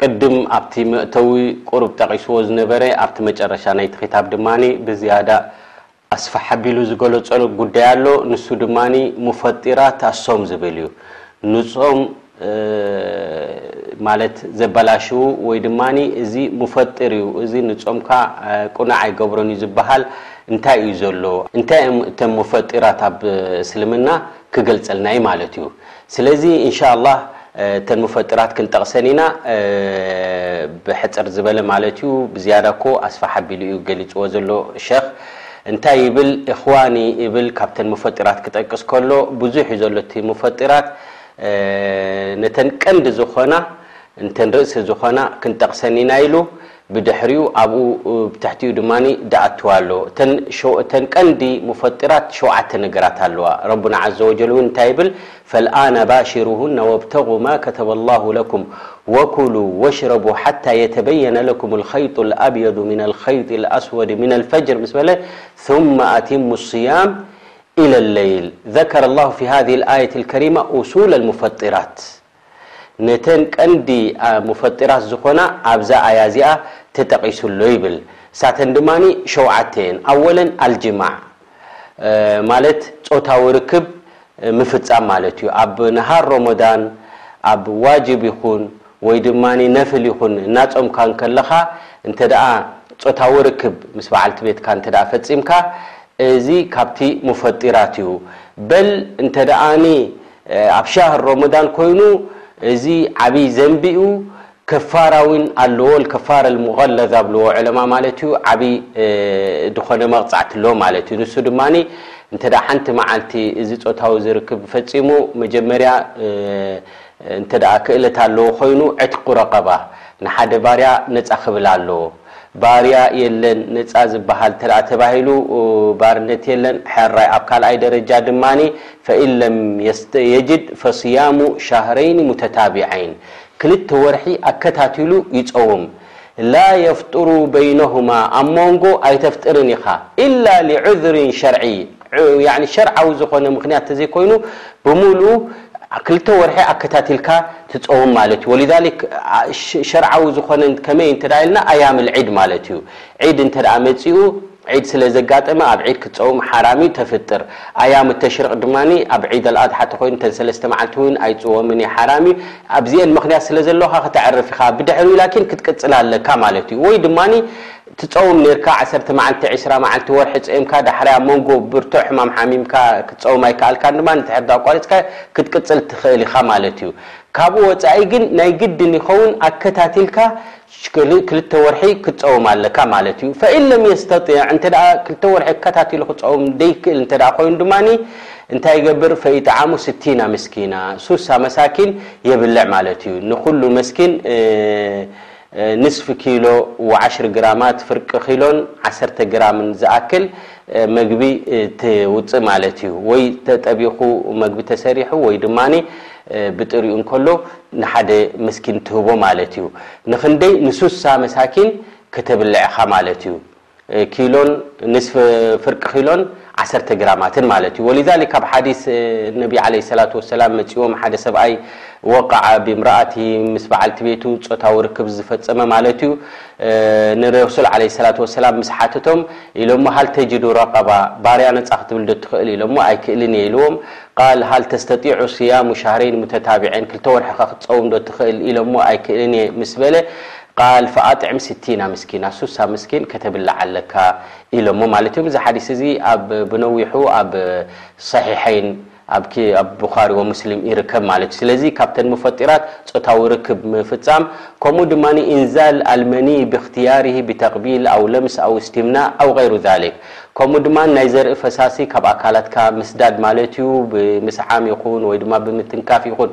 ቅድም ኣብቲ መእተዊ ቁሩብ ጠቒስዎ ዝነበረ ኣብቲ መጨረሻ ናይቲ ክታብ ድማ ብዝያዳ ኣስፍሕ ኣቢሉ ዝገለጾ ጉዳይ ኣሎ። ንሱ ድማ ሙፈጢራት ኣሶም ዝብል እዩ። ንጾም ማለት ዘበላሽዉ ወይ ድማ እዚ ሙፈጢር እዩ እዚ ንጾምካ ቅኑዕ ኣይገብሮን እዩ ዝበሃል እንታይ እዩ ዘሎ? እንታይ እዮም እቶም ሙፈጢራት ኣብ እስልምና? ክገልጸልና እዩ ማለት እዩ። ስለዚ እንሻላህ እተን ሙፈጥራት ክንጠቕሰን ኢና ብሕጽር ዝበለ ማለት እዩ ብዝያዳ እኮ ኣስፋሕ ኣቢሉ እዩ ገሊጽዎ ዘሎ ሸኽ እንታይ ይብል እኽዋኒ ይብል ካብተን ሙፈጥራት ክጠቅስ ከሎ ብዙሕ እዩ ዘሎ እቲ ሙፈጥራት ነተን ቀንዲ ዝኾና እንተን ርእሲ ዝኾና ክንጠቕሰን ኢና ኢሉ بحر تح ن أتو لو تن قند مفطرات شت نجرت الربنا عز وجل وت ب فالآن باشرهن وابتغوا ما كتب الله لكم وكلوا واشربوا حتى يتبين لكم الخيط الابيض من الخيط الاسود من الفجر سل ثم اتم الصيام الى الليل ذكر الله في هذه الآية الكريمة أصول المفطرات ነተን ቀንዲ ሙፈጢራት ዝኾና ኣብዛ ኣያ እዚኣ ተጠቒሱ ኣሎ ይብል። ንሳተን ድማ ሸውዓተ እየን፣ ኣወለን ኣልጅማዕ ማለት ጾታዊ ርክብ ምፍጻም ማለት እዩ፣ ኣብ ነሃር ሮሞዳን ኣብ ዋጅብ ይኹን ወይ ድማ ነፍል ይኹን እናጾምካ እንከለኻ እንተድኣ ጾታዊ ርክብ ምስ በዓልቲ ቤትካ እንተድኣ ፈጺምካ እዚ ካብቲ ሙፈጢራት እዩ በል እንተድኣ ኣብ ሻህር ሮመዳን ኮይኑ እዚ ዓብይ ዘንቢ እዩ ከፋራ ውን ኣለዎ ኣልከፋረ ኣልሙቀለዛ ብልዎ ዑለማ ማለት እዩ ዓብይ ድኾነ መቅፃዕቲ ኣሎ ማለት እዩ ንሱ ድማ እንተ ሓንቲ መዓልቲ እዚ ፆታዊ ዝርክብ ፈፂሙ መጀመርያ እንተ ክእለት ኣለዎ ኮይኑ ዕትቁ ረቀባ ንሓደ ባርያ ነፃ ክብል ኣለዎ ባርያ የለን ነጻ ዝባሃል ተደኣ ተባሂሉ ባርነት የለን ሐራይ ኣብ ካልኣይ ደረጃ ድማ ፈኢን ለም የጅድ ፈስያሙ ሻህረይን ሙተታቢዐይን ክልተ ወርሒ ኣከታቲሉ ይጸውም ላ የፍጡሩ በይነሁማ ኣብ ሞንጎ ኣይተፍጥርን ኢኻ ኢላ ሊዑዝሪን ሸርዕይ ያኒ ሸርዓዊ ዝኾነ ምኽንያት ተዘይኮይኑ ብሙሉኡ ክልተ ወርሒ ኣከታቲልካ ትፀውም ማለት እዩ ወሊዛሊክ ሸርዓዊ ዝኾነ ከመይ እንተ ኢልና ኣያም ልዒድ ማለት እዩ ዒድ እንተ መፂኡ ዒድ ስለ ዘጋጠመ ኣብ ዒድ ክትፀውም ሓራም እዩ ተፍጥር ኣያም ተሽርቅ ድማ ኣብ ዒድ ኣልኣድሓ ተኮይኑ እተን ሰለስተ መዓልቲ እውን ኣይፅወምን እዩ ሓራም እዩ ኣብዚኤን ምክንያት ስለ ዘለካ ከተዕርፍ ኢኻ ብድሕሪኡ ላኪን ክትቅፅል ኣለካ ማለት እዩ ወይ ድማ ትጸውም ኔርካ ዓሰርተ መዓልቲ ዕስራ መዓልቲ ወርሒ ጸይምካ ዳሕራይ ኣብ መንጎ ብርቱዕ ሕማም ሓሚምካ ክትጸውም ኣይከኣልካን ድማ ንድሕር እንተ ኣቋሪጽካዮ ክትቅጽል ትኽእል ኢኻ ማለት እዩ ካብኡ ወጻኢ ግን ናይ ግድን ይኸውን ኣከታቲልካ ክልተ ወርሒ ክትጸውም ኣለካ ማለት እዩ ፈኢን ለም የስተጢዕ እንተ ክልተ ወርሒ ኣከታቲሉ ክጸውም ደይክእል እንተ ኮይኑ ድማ እንታይ ይገብር ፈኢጣዓሙ ስቲና ምስኪና ሱሳ መሳኪን የብልዕ ማለት እዩ ንኹሉ መስኪን ንስፊ ኪሎ ወዓሽር ግራማት፣ ፍርቂ ኪሎን ዓሰርተ ግራምን ዝኣክል መግቢ ትውጽእ ማለት እዩ። ወይ ተጠቢኹ መግቢ ተሰሪሑ ወይ ድማ ብጥሪኡ እንከሎ ንሓደ ምስኪን ትህቦ ማለት እዩ። ንኽንደይ ንሱሳ መሳኪን ከተብልዕ ኢኻ ማለት እዩ። ኪሎን ንስፍ ፍርቂ ኪሎን ዓሰርተ ግራማትን ማለት እዩ ወሊዛሊክ ካብ ሓዲስ ነቢ ዓለይሂ ሰላቱ ወሰላም መጺዎም ሓደ ሰብኣይ ወቀዐ ቢምረኣቲ ምስ በዓልቲ ቤቱ ጾታዊ ርክብ ዝፈጸመ ማለት እዩ ንረሱል ዓለይሂ ሰላቱ ወሰላም ምስ ሓተቶም ኢሎሞ ሃል ተጅዱ ረቀባ ባርያ ነጻ ክትብል ዶ ትኽእል ኢሎሞ ኣይክእልን እየ ኢልዎም ቃል ሃል ተስተጢዑ ስያሙ ሻህረይን ሙተታቢዐይን ክልተ ወርሒኸ ክትጸውም ዶ ትኽእል ኢሎሞ ኣይክእልን እየ ምስ በለ ቃል ፍኣጥዕም ስቲና ምስኪና ሱሳ ምስኪን ከተብልዕ ኣለካ ኢሎሞ ማለት እዮም እዚ ሓዲስ እዚ ኣብ ብነዊሑ ኣብ ሰሒሐይን ኣብ ኪ ኣብ ቡኻሪ ወሙስሊም ይርከብ ማለት እዩ ስለዚ ካብተን ሙፈጢራት ጾታዊ ርክብ ምፍጻም ከምኡ ድማ ኢንዛል ኣልመኒይ ብእኽትያሪሂ ብተቅቢል ኣው ለምስ ኣው እስቲምናእ ኣው ገይሩ ዛሊክ ከምኡ ድማ ናይ ዘርኢ ፈሳሲ ካብ ኣካላትካ ምስዳድ ማለት እዩ ብምስዓም ይኹን ወይ ድማ ብምትንካፍ ይኹን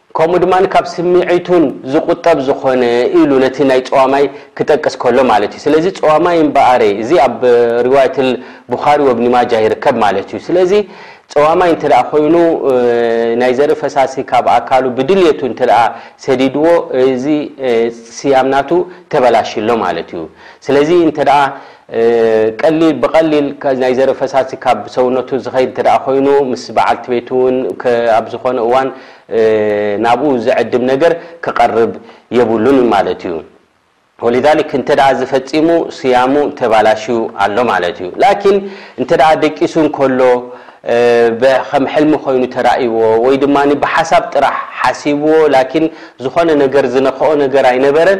ከምኡ ድማ ካብ ስምዒቱን ዝቑጠብ ዝኾነ ኢሉ ነቲ ናይ ጸዋማይ ክጠቅስ ከሎ ማለት እዩ። ስለዚ ጸዋማይ እምበኣረ እዚ ኣብ ሪዋየት ኣልቡኻሪ ወብኒ ማጃ ይርከብ ማለት እዩ። ስለዚ ጸዋማይ እንተ ኮይኑ ናይ ዘርኢ ፈሳሲ ካብ ኣካሉ ብድልየቱ እንተ ሰዲድዎ እዚ ስያም ናቱ ተበላሽዩ ኣሎ ማለት እዩ። ስለዚ እንተ ቀሊል ብቐሊል ናይ ዘርኢ ፈሳሲ ካብ ሰውነቱ ዝኸይድ እንተ ደኣ ኮይኑ ምስ በዓልቲ ቤቱ እውን ኣብ ዝኾነ እዋን ናብኡ ዝዕድም ነገር ክቐርብ የብሉን ማለት እዩ። ወሊዛሊክ እንተ ደኣ እዚ ፈጺሙ ስያሙ ተባላሽዩ ኣሎ ማለት እዩ። ላኪን እንተ ደኣ ደቂሱ እንከሎ ከም ሕልሚ ኮይኑ ተራእይዎ ወይ ድማ ብሓሳብ ጥራሕ ሓሲብዎ ላኪን ዝኾነ ነገር ዝነኽኦ ነገር ኣይነበረን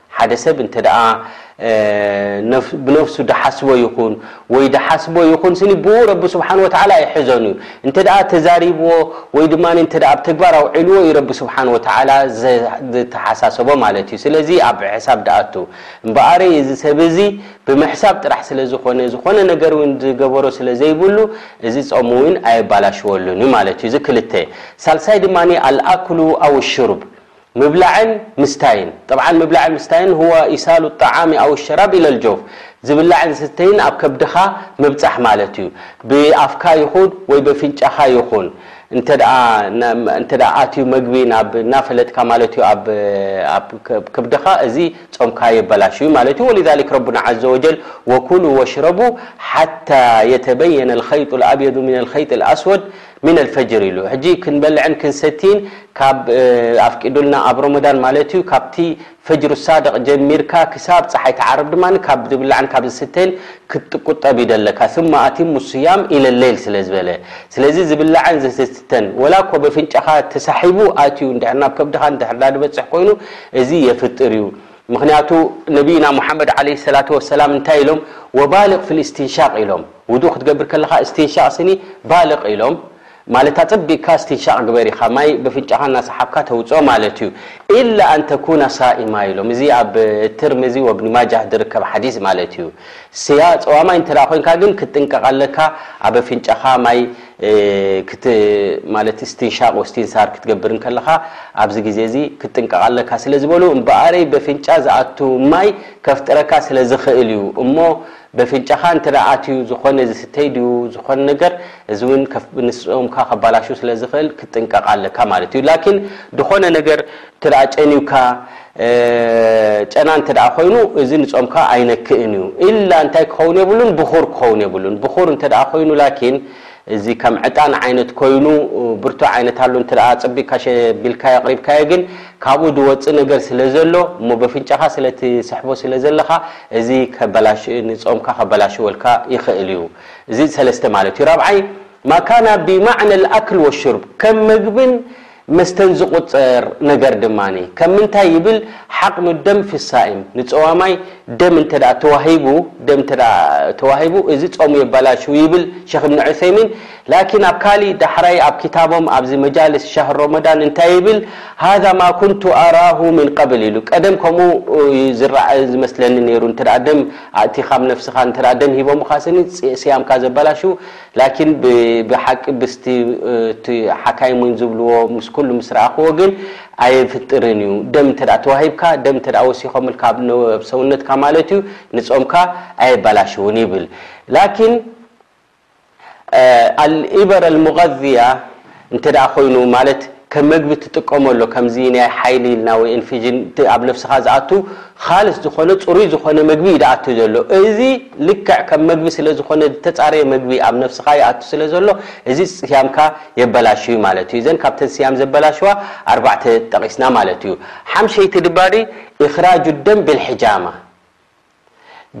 ሓደ ሰብ እንተደኣ ብነፍሱ ድሓስቦ ይኹን ወይ ድሓስቦ ይኹን ስኒ ብኡ ረቢ ስብሓን ወተዓላ ኣይሕዞን እዩ እንተደኣ ተዛሪብዎ ወይ ድማ እንተ ኣብ ተግባር ኣውዒልዎ እዩ ረቢ ስብሓን ወተዓላ ዝተሓሳሰቦ ማለት እዩ ስለዚ ኣብ ሕሳብ ድኣቱ እምበኣረይ እዚ ሰብ እዚ ብምሕሳብ ጥራሕ ስለ ዝኾነ ዝኾነ ነገር እውን ዝገበሮ ስለ ዘይብሉ እዚ ጾም እውን ኣየባላሽወሉን እዩ ማለት እዩ እዚ ክልተ ሳልሳይ ድማ ኣልኣክሉ ኣው ሽሩብ ምብላዕን ምስታይን፣ ጠብዓን ምብላዕን ምስታይን ሁወ ኢሳሉ ኣጣዓሚ ኣው ኣሸራብ ኢለል ጆፍ፣ ዝብላዕን ዝስተይን ኣብ ከብድኻ ምብጻሕ ማለት እዩ። ብኣፍካ ይኹን ወይ በፍንጫኻ ይኹን እንተድኣ እንተድኣ ኣትዩ መግቢ ናብ እናፈለጥካ ማለት እዩ ኣብ ኣብ ከብድኻ እዚ ጾምካ የበላሽው ማለት እዩ። ወሊዛሊክ ረቡና ዓዘ ወጀል ወኩሉ ወሽረቡ ሓታ የተበየነ ኣልኸይጡ ኣልኣብየዱ ሚነል ኸይጢል ኣስወድ ሚን ኣልፈጅር ኢሉ ሕጂ ክንበልዕን ክንሰቲን ካብ ኣፍቂዱልና ኣብ ሮሞዳን ማለት እዩ ካብቲ ፈጅሩ ሳድቅ ጀሚርካ ክሳብ ጸሓይ ትዓርብ ድማ ካብ ዝብላዕን ካብ ዝስተን ክትቁጠብ እዩ ዘለካ ثመ ኣቲሙ ስያም ኢለ ለይል ስለ ዝበለ ስለዚ ዝብላዕን ዝስተን ወላ እኮ በፍንጫኻ ተሳሒቡ ኣትዩ እንድሕር ናብ ከብድኻ እንድሕር ዳድበጽሕ ኮይኑ እዚ የፍጥር እዩ ምኽንያቱ ነብይና ሙሓመድ ዓለይሂ ሰላቱ ወሰላም እንታይ ኢሎም ወባልግ ፊል ኢስቲንሻቅ ኢሎም ውዱእ ክትገብር ከለኻ እስቲንሻቅ ስኒ ባልቅ ኢሎም ማለት ኣጸቢቅካ እስቲንሻቅ ግበር ኢኻ ማይ በፍንጫኻ እናሰሓብካ ተውጽኦ ማለት እዩ ኢላ ኣን ተኩና ሳኢማ ኢሎም እዚ ኣብ ትርምዚ ወብኒ ማጃህ ዝርከብ ሓዲስ ማለት እዩ ስያ ጸዋማይ እንተ ኮይንካ ግን ክትጥንቀቅ ኣለካ ኣብ ኣፍንጫኻ ማይ ክት ማለት እስቲንሻቅ ወስቲንሳር ክትገብር እንከለኻ ኣብዚ ግዜ እዚ ክትጥንቀቅ ኣለካ ስለ ዝበሉ እምበኣረይ በፍንጫ ዝኣቱ ማይ ከፍጥረካ ስለ ዝኽእል እዩ እሞ በፍንጫኻ እንተ ኣትዩ ዝኾነ ዝስተይ ድዩ ዝኾነ ነገር እዚ ውን ንስእምካ ከባላሹ ስለ ዝኽእል ክትጥንቀቕ ኣለካ ማለት እዩ ላኪን ድኾነ ነገር እንተ ጨንዩካ ጨና እንተ ኮይኑ እዚ ንጾምካ ኣይነክእን እዩ ኢላ እንታይ ክኸውን የብሉን ብኹር ክኸውን የብሉን ብኹር እንተ ኮይኑ ላኪን እዚ ከም ዕጣን ዓይነት ኮይኑ ብርቱዕ ዓይነት ኣሎ እንተ ኣጸቢቕካ ሸቢልካዮ ኣቕሪብካዮ ግን ካብኡ ዝወጽእ ነገር ስለ ዘሎ እሞ በፍንጫኻ ስለ ትስሕቦ ስለ ዘለኻ እዚ ከበላሽ ንጾምካ ከበላሽወልካ ይኽእል እዩ እዚ ሰለስተ ማለት እዩ ራብዓይ ማካና ብማዕነ ኣክል ወሹርብ ከም መግብን መስተን ዝቑጸር ነገር ድማ ከም ምንታይ ይብል ሓቕኑ ደም ፊሳኢም ንጸዋማይ ደም እንተ ተዋሂቡ ደም እንተ ተዋሂቡ እዚ ጾሙ የባላሽው ይብል ሸኽ እብኒ ዑሰይሚን ላኪን ኣብ ካሊእ ዳሕራይ ኣብ ኪታቦም ኣብዚ መጃልስ ሻህር ሮመዳን እንታይ ይብል ሃዛ ማ ኩንቱ ኣራሁ ምን ቀብል ኢሉ ቀደም ከምኡ እዩ ዝረኣ ዝመስለኒ ነይሩ እንተ ደም ኣእቲኻም ነፍስኻ እንተ ደም ሂቦምኻ ስኒ ስያምካ ዘባላሽው ላኪን ብሓቂ ብስቲ እቲ ሓካይም ውን ዝብልዎ ምስ ኩሉ ምስ ረኣኽዎ ግን ኣየፍጥርን እዩ ደም እንተ ተዋሂብካ ደም እንተ ወሲኾምልካ ኣብ ሰውነትካ ማለት እዩ ንጾምካ ኣየባላሽውን ይብል ላኪን ኣልኢበር ኣልሙቀዝያ እንተ ደኣ ኮይኑ ማለት ከም መግቢ ትጥቀመሉ ከምዚ ናይ ሓይሊ ኢልና ወይ ኢንፊዥን እቲ ኣብ ነብስኻ ዝኣቱ ኻልስ ዝኾነ ጽሩይ ዝኾነ መግቢ እዩ ድኣቱ ዘሎ እዚ ልክዕ ከም መግቢ ስለ ዝኾነ ዝተጻረየ መግቢ ኣብ ነብስኻ ይኣቱ ስለ ዘሎ እዚ ስያምካ የበላሹ እዩ ማለት እዩ እዘን ካብተን ስያም ዘበላሽዋ ኣርባዕተ ጠቒስና ማለት እዩ ሓምሸይቲ ድባሪ ኢኽራጁ ደም ቢልሒጃማ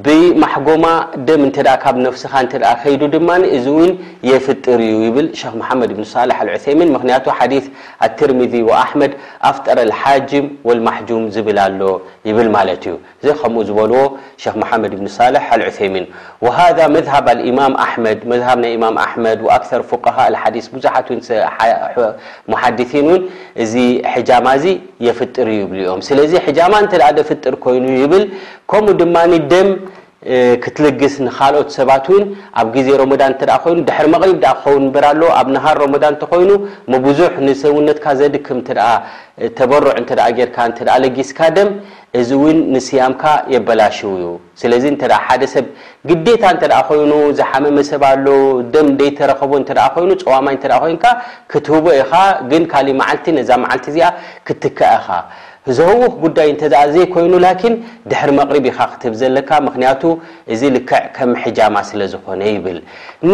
ብማሕጎማ ደም እንተድኣ ካብ ነፍስኻ እንተድኣ ከይዱ ድማ እዚ እውን የፍጥር እዩ ይብል ሸኽ መሓመድ ብን ሳልሕ ኣልዑሰይሚን ምኽንያቱ ሓዲስ ኣትርሚዚ ወኣሕመድ ኣፍጠረ ኣልሓጅም ወልማሕጁም ዝብል ኣሎ ይብል ማለት እዩ እዚ ከምኡ ዝበልዎ ሸኽ መሓመድ ብን ሳልሕ ኣልዑሰይሚን ወሃዛ መዝሃብ ኣልኢማም ኣሕመድ መዝሃብ ናይ ኢማም ኣሕመድ ወኣክሰር ፉቀሃእ ኣልሓዲስ ብዙሓት እውን ሙሓዲሲን እውን እዚ ሕጃማ እዚ የፍጥር እዩ ይብሉ እዮም። ስለዚ ሕጃማ እንተ ደፍጥር ኮይኑ ይብል ከምኡ ድማ ደም ክትልግስ ንካልኦት ሰባት እውን ኣብ ግዜ ሮሞዳን እተ ኮይኑ ድሕሪ መቕሪብ ዳኣ ክኸውን እበር ኣለዎ ኣብ ነሃር ሮሞዳን እንተኮይኑ ምብዙሕ ንሰውነትካ ዘድክም እተ ተበሩዕ እተ ጌርካ እተ ለጊስካ ደም እዚ እውን ንስያምካ የበላሽው እዩ። ስለዚ እንተ ሓደ ሰብ ግዴታ እንተ ኮይኑ ዝሓመመ ሰብ ኣሎ ደም ደይተረኸቦ እንተ ኮይኑ ጸዋማይ እንተ ኮይንካ ክትህቦ ኢኻ ግን ካሊ መዓልቲ ነዛ መዓልቲ እዚኣ ክትክኣ ኢኻ ዘህውኽ ጉዳይ እንተ ዘይኮይኑ ላኪን ድሕሪ መቕሪብ ኢኻ ክትህብ ዘለካ ምኽንያቱ እዚ ልክዕ ከም ሕጃማ ስለ ዝኾነ ይብል ን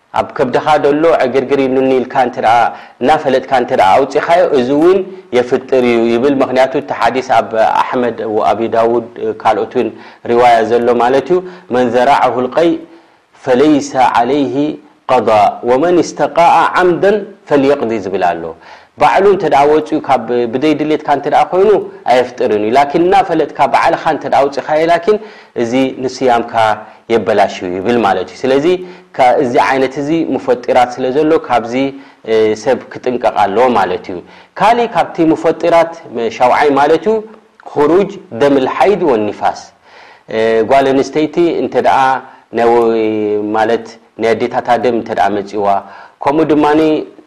ኣብ ከብድኻ ደሎ ዕግርግር ይብሉኒ ኢልካ እንተደኣ እናፈለጥካ እንተደኣ ኣውጺኻዮ እዚ እውን የፍጥር እዩ ይብል መኽንያቱ እቲ ሓዲስ ኣብ ኣሕመድ ወኣቢ ዳውድ ካልኦት እውን ሪዋያ ዘሎ ማለት እዩ መን ዘራዐሁ ልቀይ ፈለይሰ ዓለይሂ ቀዷእ ወመን ኢስተቃኣ ዓምደን ፈልየቅዲ ዝብል ኣሎ ባዕሉ እንተ ወጽዩ ካብ ብደይ ድሌትካ እንተ ኮይኑ ኣየፍጥርን እዩ ላኪን እናፈለጥካ ባዕልኻ እንተ ኣውጺኻዮ ላኪን እዚ ንስያምካ የበላሽው ይብል ማለት እዩ ስለዚ እዚ ዓይነት እዚ ሙፈጢራት ስለ ዘሎ ካብዚ ሰብ ክጥንቀቕ ኣለዎ ማለት እዩ ካሊእ ካብቲ ሙፈጢራት ሻውዓይ ማለት እዩ ኹሩጅ ደም ልሓይድ ወኒፋስ ጓል ኣንስተይቲ እንተ ደኣ ናይ ማለት ናይ ኣዴታታ ደም እንተ መጺዋ ከምኡ ድማ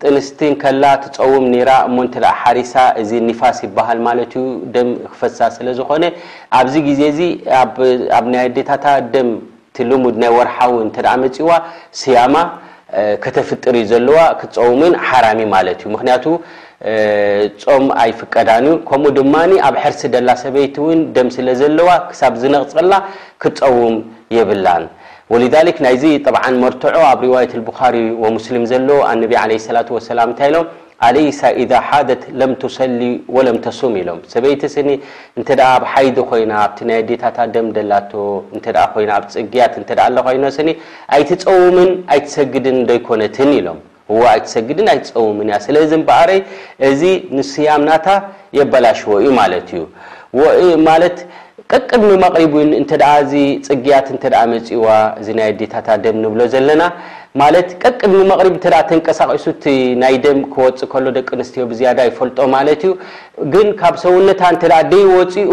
ጥንስቲ እንከላ ትጸውም ኔራ እሞ እንተ ሓሪሳ እዚ ኒፋስ ይበሃል ማለት እዩ ደም ክፈሳ ስለ ዝኾነ ኣብዚ ግዜ እዚ ኣብ ናይ ኣዴታታ ደም እቲ ልሙድ ናይ ወርሓዊ እንተ መጺዋ ስያማ ከተፍጥር እዩ ዘለዋ ክትጸውምን ሓራም እዩ ማለት እዩ ምክንያቱ ጾም ኣይፍቀዳን እዩ ከምኡ ድማ ኣብ ሕርሲ ደላ ሰበይቲ እውን ደም ስለ ዘለዋ ክሳብ ዝነቕጸላ ክትጸውም የብላን ወሊዛሊክ ናይዚ ጠብዓን መርትዖ ኣብ ሪዋየት ኣልቡኻሪ ወሙስሊም ዘሎ ኣንነቢ ዓለይሂ ሰላቱ ወሰላም እንታይ ኢሎም ኣለይሳ ኢዛ ሓደት ለም ቱሰሊ ወለም ተሱም ኢሎም ሰበይቲ ስኒ እንተደኣ ኣብ ሓይዲ ኮይና ኣብቲ ናይ ኣዴታታ ደም ደላቶ እንተደኣ ኮይና ኣብ ፅግያት እንተደኣ ኣላ ኮይና ስኒ ኣይትፀውምን ኣይትሰግድን ዶ ኣይኮነትን ኢሎም እወ ኣይትሰግድን ኣይትጸውምን እያ ስለዚ እምበኣረይ እዚ ንስያም ናታ የበላሽዎ እዩ ማለት እዩ ወኢ ማለት ቀቅድሚ መቕሪብ ውን እንተ እዚ ጽግያት እንተ መጺዋ እዚ ናይ ኣዴታታ ደም ንብሎ ዘለና ማለት ቀቅድሚ መቕሪብ እንተ ተንቀሳቒሱ እቲ ናይ ደም ክወጽእ ከሎ ደቂ ኣንስትዮ ብዝያዳ ይፈልጦ ማለት እዩ ግን ካብ ሰውነታ እንተ ደይወጺኡ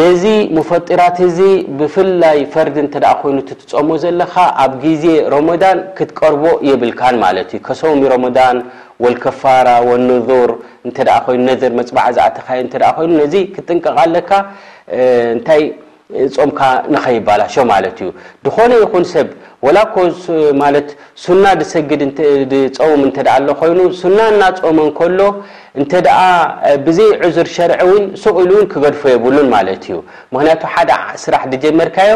ነዚ ሙፈጢራት እዚ ብፍላይ ፈርድ እንተ ኮይኑ እቲ ትጾሞ ዘለኻ ኣብ ግዜ ሮሞዳን ክትቀርቦ የብልካን ማለት እዩ ከሶውሚ ሮሞዳን ወልከፋራ ወኑዙር እንተ ኮይኑ ነዝር መጽብዓ ዝኣተኻዮ እንተ ኮይኑ ነዚ ክትጥንቀቕ ኣለካ እንታይ ጾምካ ንኸይባላሾ ማለት እዩ ድኾነ ይኹን ሰብ ወላ እኮ ማለት ሱና ዝሰግድ እንተ ዝጸውም እንተ ኣሎ ኮይኑ ሱና እና ጾመ እንከሎ እንተ ብዘይ ዑዝር ሸርዒ ውን ሱቕ ኢሉ ውን ክገድፎ የብሉን ማለት እዩ። ምክንያቱ ሓደ ስራሕ ዝጀመርካዮ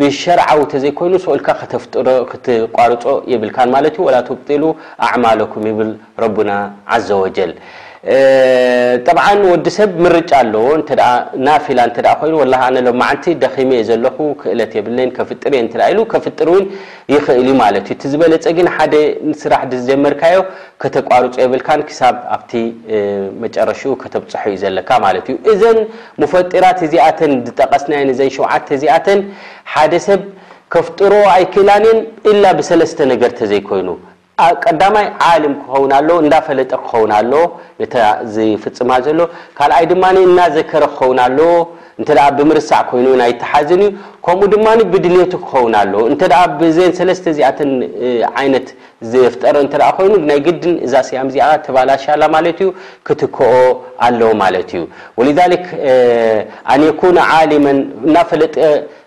ብሸርዓዊ ተዘይኮይኑ ሱቕ ኢልካ ከተፍጥሮ ክትቋርጾ የብልካን ማለት እዩ። ወላ ቱብጢሉ ኣዕማለኩም ይብል ረቡና ዓዘ ወጀል ጠብዓን ወዲ ሰብ ምርጫ ኣለዎ እንተ ናፊላ እንተ ኮይኑ ወላ ኣነ ሎማዓንቲ ደኺመ እየ ዘለኹ ክእለት የብለይን ከፍጥር እየ እንተ ኢሉ ከፍጥር እውን ይኽእል እዩ ማለት እዩ እቲ ዝበለፀ ግን ሓደ ስራሕ ድዝጀመርካዮ ከተቋርፆ የብልካን ክሳብ ኣብቲ መጨረሽኡ ከተብፅሖ እዩ ዘለካ ማለት እዩ እዘን ሙፈጢራት እዚኣተን ዝጠቐስናየን እዘን ሸውዓተ እዚኣተን ሓደ ሰብ ከፍጥሮ ኣይክእላን እየን ኢላ ብሰለስተ ነገር ተዘይኮይኑ ቀዳማይ ዓልም ክኸውን ኣለዎ እንዳፈለጠ ክኸውን ኣለዎ ነታ ዝፍጽማ ዘሎ ካልኣይ ድማ እናዘከረ ክኸውን ኣለዎ እንተ ብምርሳዕ ኮይኑ ውን ኣይተሓዝን እዩ ከምኡ ድማ ብድሌቱ ክኸውን ኣለዎ እንተ ብዘን ሰለስተ እዚኣተን ዓይነት ዘፍጠረ እንተ ኮይኑ ናይ ግድን እዛ ስያም እዚኣ ተባላሽ ኣላ ማለት እዩ ክትክኦ ኣለዎ ማለት እዩ ወሊዛሊክ ኣን የኩነ ዓሊመን እናፈለጠ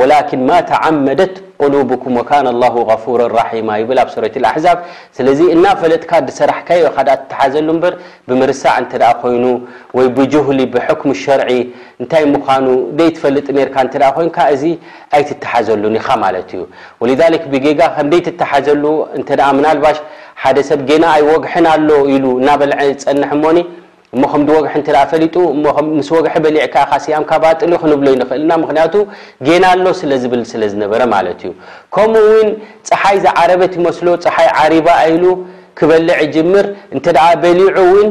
ወላኪን ማ ተዓመደት ቁሉብኩም ወካነ ኣላሁ ገፉረ ራሒማ ይብል ኣብ ሱረት ኣልኣሕዛብ ስለዚ እናፈለጥካ ድሰራሕካዮ ኢኻ ድኣ ትተሓዘሉ እምበር ብምርሳዕ እንተ ድኣ ኮይኑ ወይ ብጁህሊ ብሕክሙ ሸርዒ እንታይ ምዃኑ ደይትፈልጥ ነይርካ እንተ ድኣ ኮይንካ እዚ ኣይትተሓዘሉን ኢኻ ማለት እዩ ወሊዛሊክ ብጌጋ ከም ደይትተሓዘሉ እንተ ድኣ ምናልባሽ ሓደ ሰብ ጌና ኣይወግሐን ኣሎ ኢሉ እናበልዐ ዝጸንሕ እሞኒ እሞ ከም ድወግሐ እንተ ፈሊጡ እሞ ምስ ወግሐ በሊዕ ከኣ ካስያም ካብ ኣጥልዩ ክንብሎ ኣይንኽእል እና ምኽንያቱ ጌና ኣሎ ስለ ዝብል ስለ ዝነበረ ማለት እዩ ከምኡ ውን ጸሓይ ዝዓረበት ይመስሎ ጸሓይ ዓሪባ ኣይሉ ክበልዕ ይጅምር እንተ በሊዑ ውን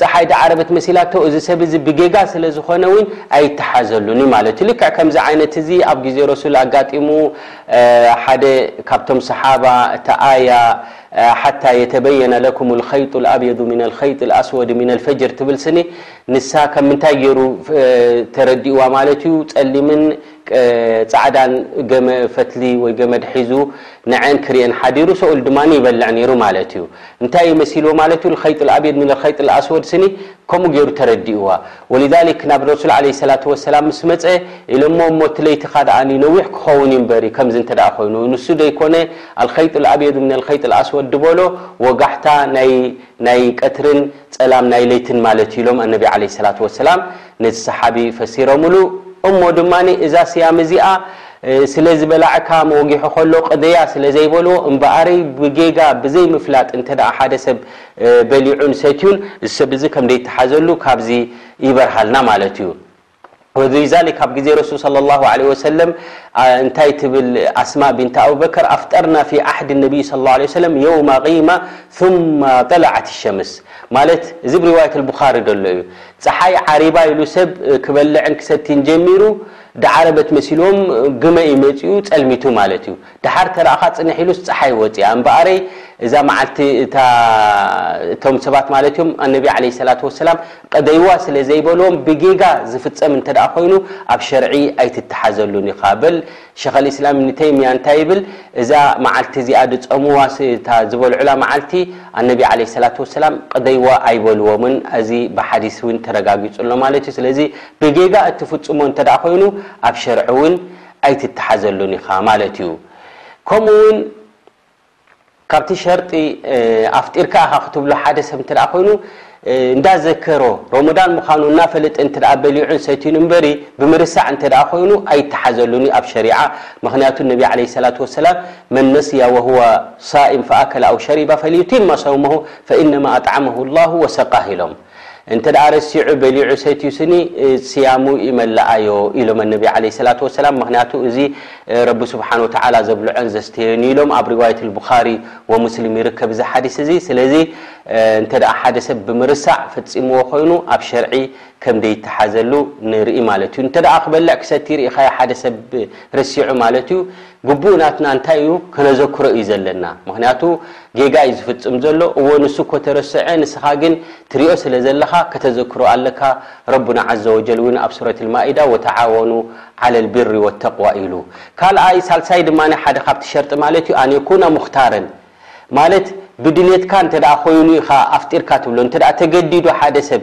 ጸሓይ ድዓረበት መሲላቶ እዚ ሰብ እዚ ብጌጋ ስለ ዝኾነ ውን ኣይተሓዘሉን እዩ ማለት እዩ ልክዕ ከምዚ ዓይነት እዚ ኣብ ግዜ ረሱል ኣጋጢሙ ሓደ ካብቶም ሰሓባ እቲ ኣያ ሓታ የተበየነ ለኩም ልኸይጡ ልኣብየዱ ምነ ልኸይጢ ልኣስወዲ ምነ ልፈጅር ትብል ስኒ ንሳ ካብ ምንታይ ገይሩ ተረዲእዋ ማለት እዩ ፀሊምን ፃዕዳን ገመ ፈትሊ ወይ ገመድ ሒዙ ንዐን ክሪኤን ሓዲሩ ሰኡል ድማ ይበልዕ ነይሩ ማለት እዩ እንታይ እዩ መሲልዎ ማለት እዩ ልኸይጢ ልኣብየድ ምነ ልኸይጢ ልኣስወድ ስኒ ከምኡ ገይሩ ተረዲእዋ ወሊዛሊክ ናብ ረሱል ዓለይሂ ሰላቱ ወሰላም ምስ መፀ ኢሎሞ እሞ እቲ ለይትኻ ደኣ ነዊሕ ክኸውን እዩ እምበሪ ከምዚ እንተደኣ ኮይኑ ንሱ ዘይኮነ ኣልኸይጥ ኣልኣብየዱ ምነል ኸይጥ ኣልኣስወድ ድበሎ ወጋሕታ ናይ ናይ ቀትርን ጸላም ናይ ለይትን ማለት እዩ ኢሎም ኣነቢ ዓለይሂ ሰላቱ ወሰላም ነዚ ሰሓቢ ፈሲሮምሉ። እሞ ድማ እዛ ስያም እዚኣ ስለ ዝበላዕካ መወጊሑ ከሎ ቅደያ ስለ ዘይበልዎ እምበኣረይ ብጌጋ ብዘይ ምፍላጥ እንተ ሓደ ሰብ በሊዑን ሰትዩን እዚ ሰብ እዚ ከም ደይተሓዘሉ ካብዚ ይበርሃልና ማለት እዩ። ወሊዛሊክ ኣብ ግዜ ረሱል ሰለላሁ ዓለይሂ ወሰለም እንታይ ትብል ኣስማእ ቢንት ኣቡበከር ኣፍጠርና ፊ ዓህዲ ነቢይ ሰለላሁ ዓለይሂ ወሰለም የውመ ጊማ ሱመ ጠለዐት ሸምስ ማለት እዚ ብ ሪዋየት ኣልቡኻሪ ዘሎ እዩ ጸሓይ ዓሪባ ኢሉ ሰብ ክበልዕን ክሰቲን ጀሚሩ ዳዓረበት መሲልዎም ግመ እዩ መጺኡ ጸልሚቱ ማለት እዩ ደሓር ተራእኻ ጽንሕ ኢሉስ ጸሓይ ወጺኣ እምበኣረይ እዛ መዓልቲ እታ እቶም ሰባት ማለት እዮም ኣነቢ ዓለይሂ ሰላቱ ወሰላም ቅደይዋ ስለ ዘይበልዎም ብጌጋ ዝፍጸም እንተ ደኣ ኮይኑ ኣብ ሸርዒ ኣይትተሓዘሉን ኢኻ በል ሸኸል ኢስላም ኢብኒ ተይሚያ እንታይ ይብል እዛ መዓልቲ እዚኣ ዝጸምዋስ እታ ዝበልዑላ መዓልቲ ኣነቢ ዓለይሂ ሰላቱ ወሰላም ቅደይዋ ኣይበልዎምን እዚ ብሓዲስ እውን ተረጋጊጹ ኣሎ ማለት እዩ ስለዚ ብጌጋ እትፍጽሞ እንተ ደኣ ኮይኑ ኣብ ሸርዒ እውን ኣይትተሓዘሉን ኢኻ ማለት እዩ። ከምኡ እውን ካብቲ ሸርጢ ኣፍጢርካ ኢኻ ክትብሎ ሓደ ሰብ እንተ ኮይኑ እንዳዘከሮ ሮሞዳን ምዃኑ እናፈለጠ እንተ በሊዑን ሰትዩን እምበሪ ብምርሳዕ እንተ ኮይኑ ኣይተሓዘሉን እዩ ኣብ ሸሪዓ ምክንያቱ ነቢ ዓለይሂ ሰላቱ ወሰላም መን ነስያ ወሁወ ሳኢም ፈኣከለ ኣው ሸሪባ ፈልዩቲመ ሰውመሁ ፈኢነማ ኣጥዓመሁ ላሁ ወሰቃህ ኢሎም እንተ ረሲዑ በሊዑ ሰትዩ ስኒ ስያሙ ይመላኣዮ ኢሎም ኣነቢ ዓለይሂ ሰላቱ ወሰላም ምኽንያቱ እዚ ረቢ ስብሓን ወተዓላ ዘብልዖን ዘስተዮን እዩ ኢሎም ኣብ ሪዋየት ኣልቡኻሪ ወሙስሊም ይርከብ እዚ ሓዲስ እዚ ስለዚ እንተ ሓደ ሰብ ብምርሳዕ ፈፂምዎ ኮይኑ ኣብ ሸርዒ ከም ደይተሓዘሉ ንርኢ ማለት እዩ እንተ ክበልዕ ክሰቲ ርኢኻዮ ሓደ ሰብ ረሲዑ ማለት እዩ ግቡእ ናትና እንታይ እዩ ከነዘክሮ እዩ ዘለና ምክንያቱ ጌጋ እዩ ዝፍጽም ዘሎ እዎ ንሱ እኮ ተረስዐ ንስኻ ግን ትሪኦ ስለ ዘለኻ ከተዘክሮ ኣለካ ረቡና ዓዘ ወጀል እውን ኣብ ሱረት ልማኢዳ ወተዓወኑ ዓለ ልቢሪ ወተቅዋ ኢሉ ካልኣይ ሳልሳይ ድማ ሓደ ካብቲ ሸርጢ ማለት እዩ ኣንየኩነ ሙክታረን ማለት ብድሌትካ እንተ ኮይኑ ኢኻ ኣፍጢርካ ትብሎ እንተ ተገዲዱ ሓደ ሰብ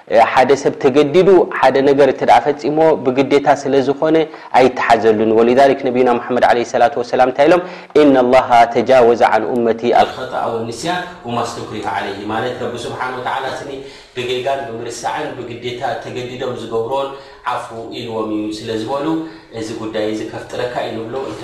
ሓደ ሰብ ተገዲዱ ሓደ ነገር እተ ፈፂምዎ ብግዴታ ስለ ዝኾነ ኣይተሓዘሉን ወሊዛሊክ ነቢዩና ሙሓመድ ዓለይሂ ሰላቱ ወሰላም እንታይ ኢሎም ኢነ ላሃ ተጃወዘ ዓን ኡመቲ ኣልኸጠኣ ወኒስያን ወማስቱክሪሁ ዓለይሂ ማለት ረቢ ስብሓን ወተዓላ ስኒ ብጌጋን ብምርሳዕን ብግዴታ እተገዲዶም ዝገብርዎን ዓፉ ኢልዎም እዩ ስለ ዝበሉ እዚ ጉዳይ እዚ ከፍጥረካ እዩ ንብሎ እንተ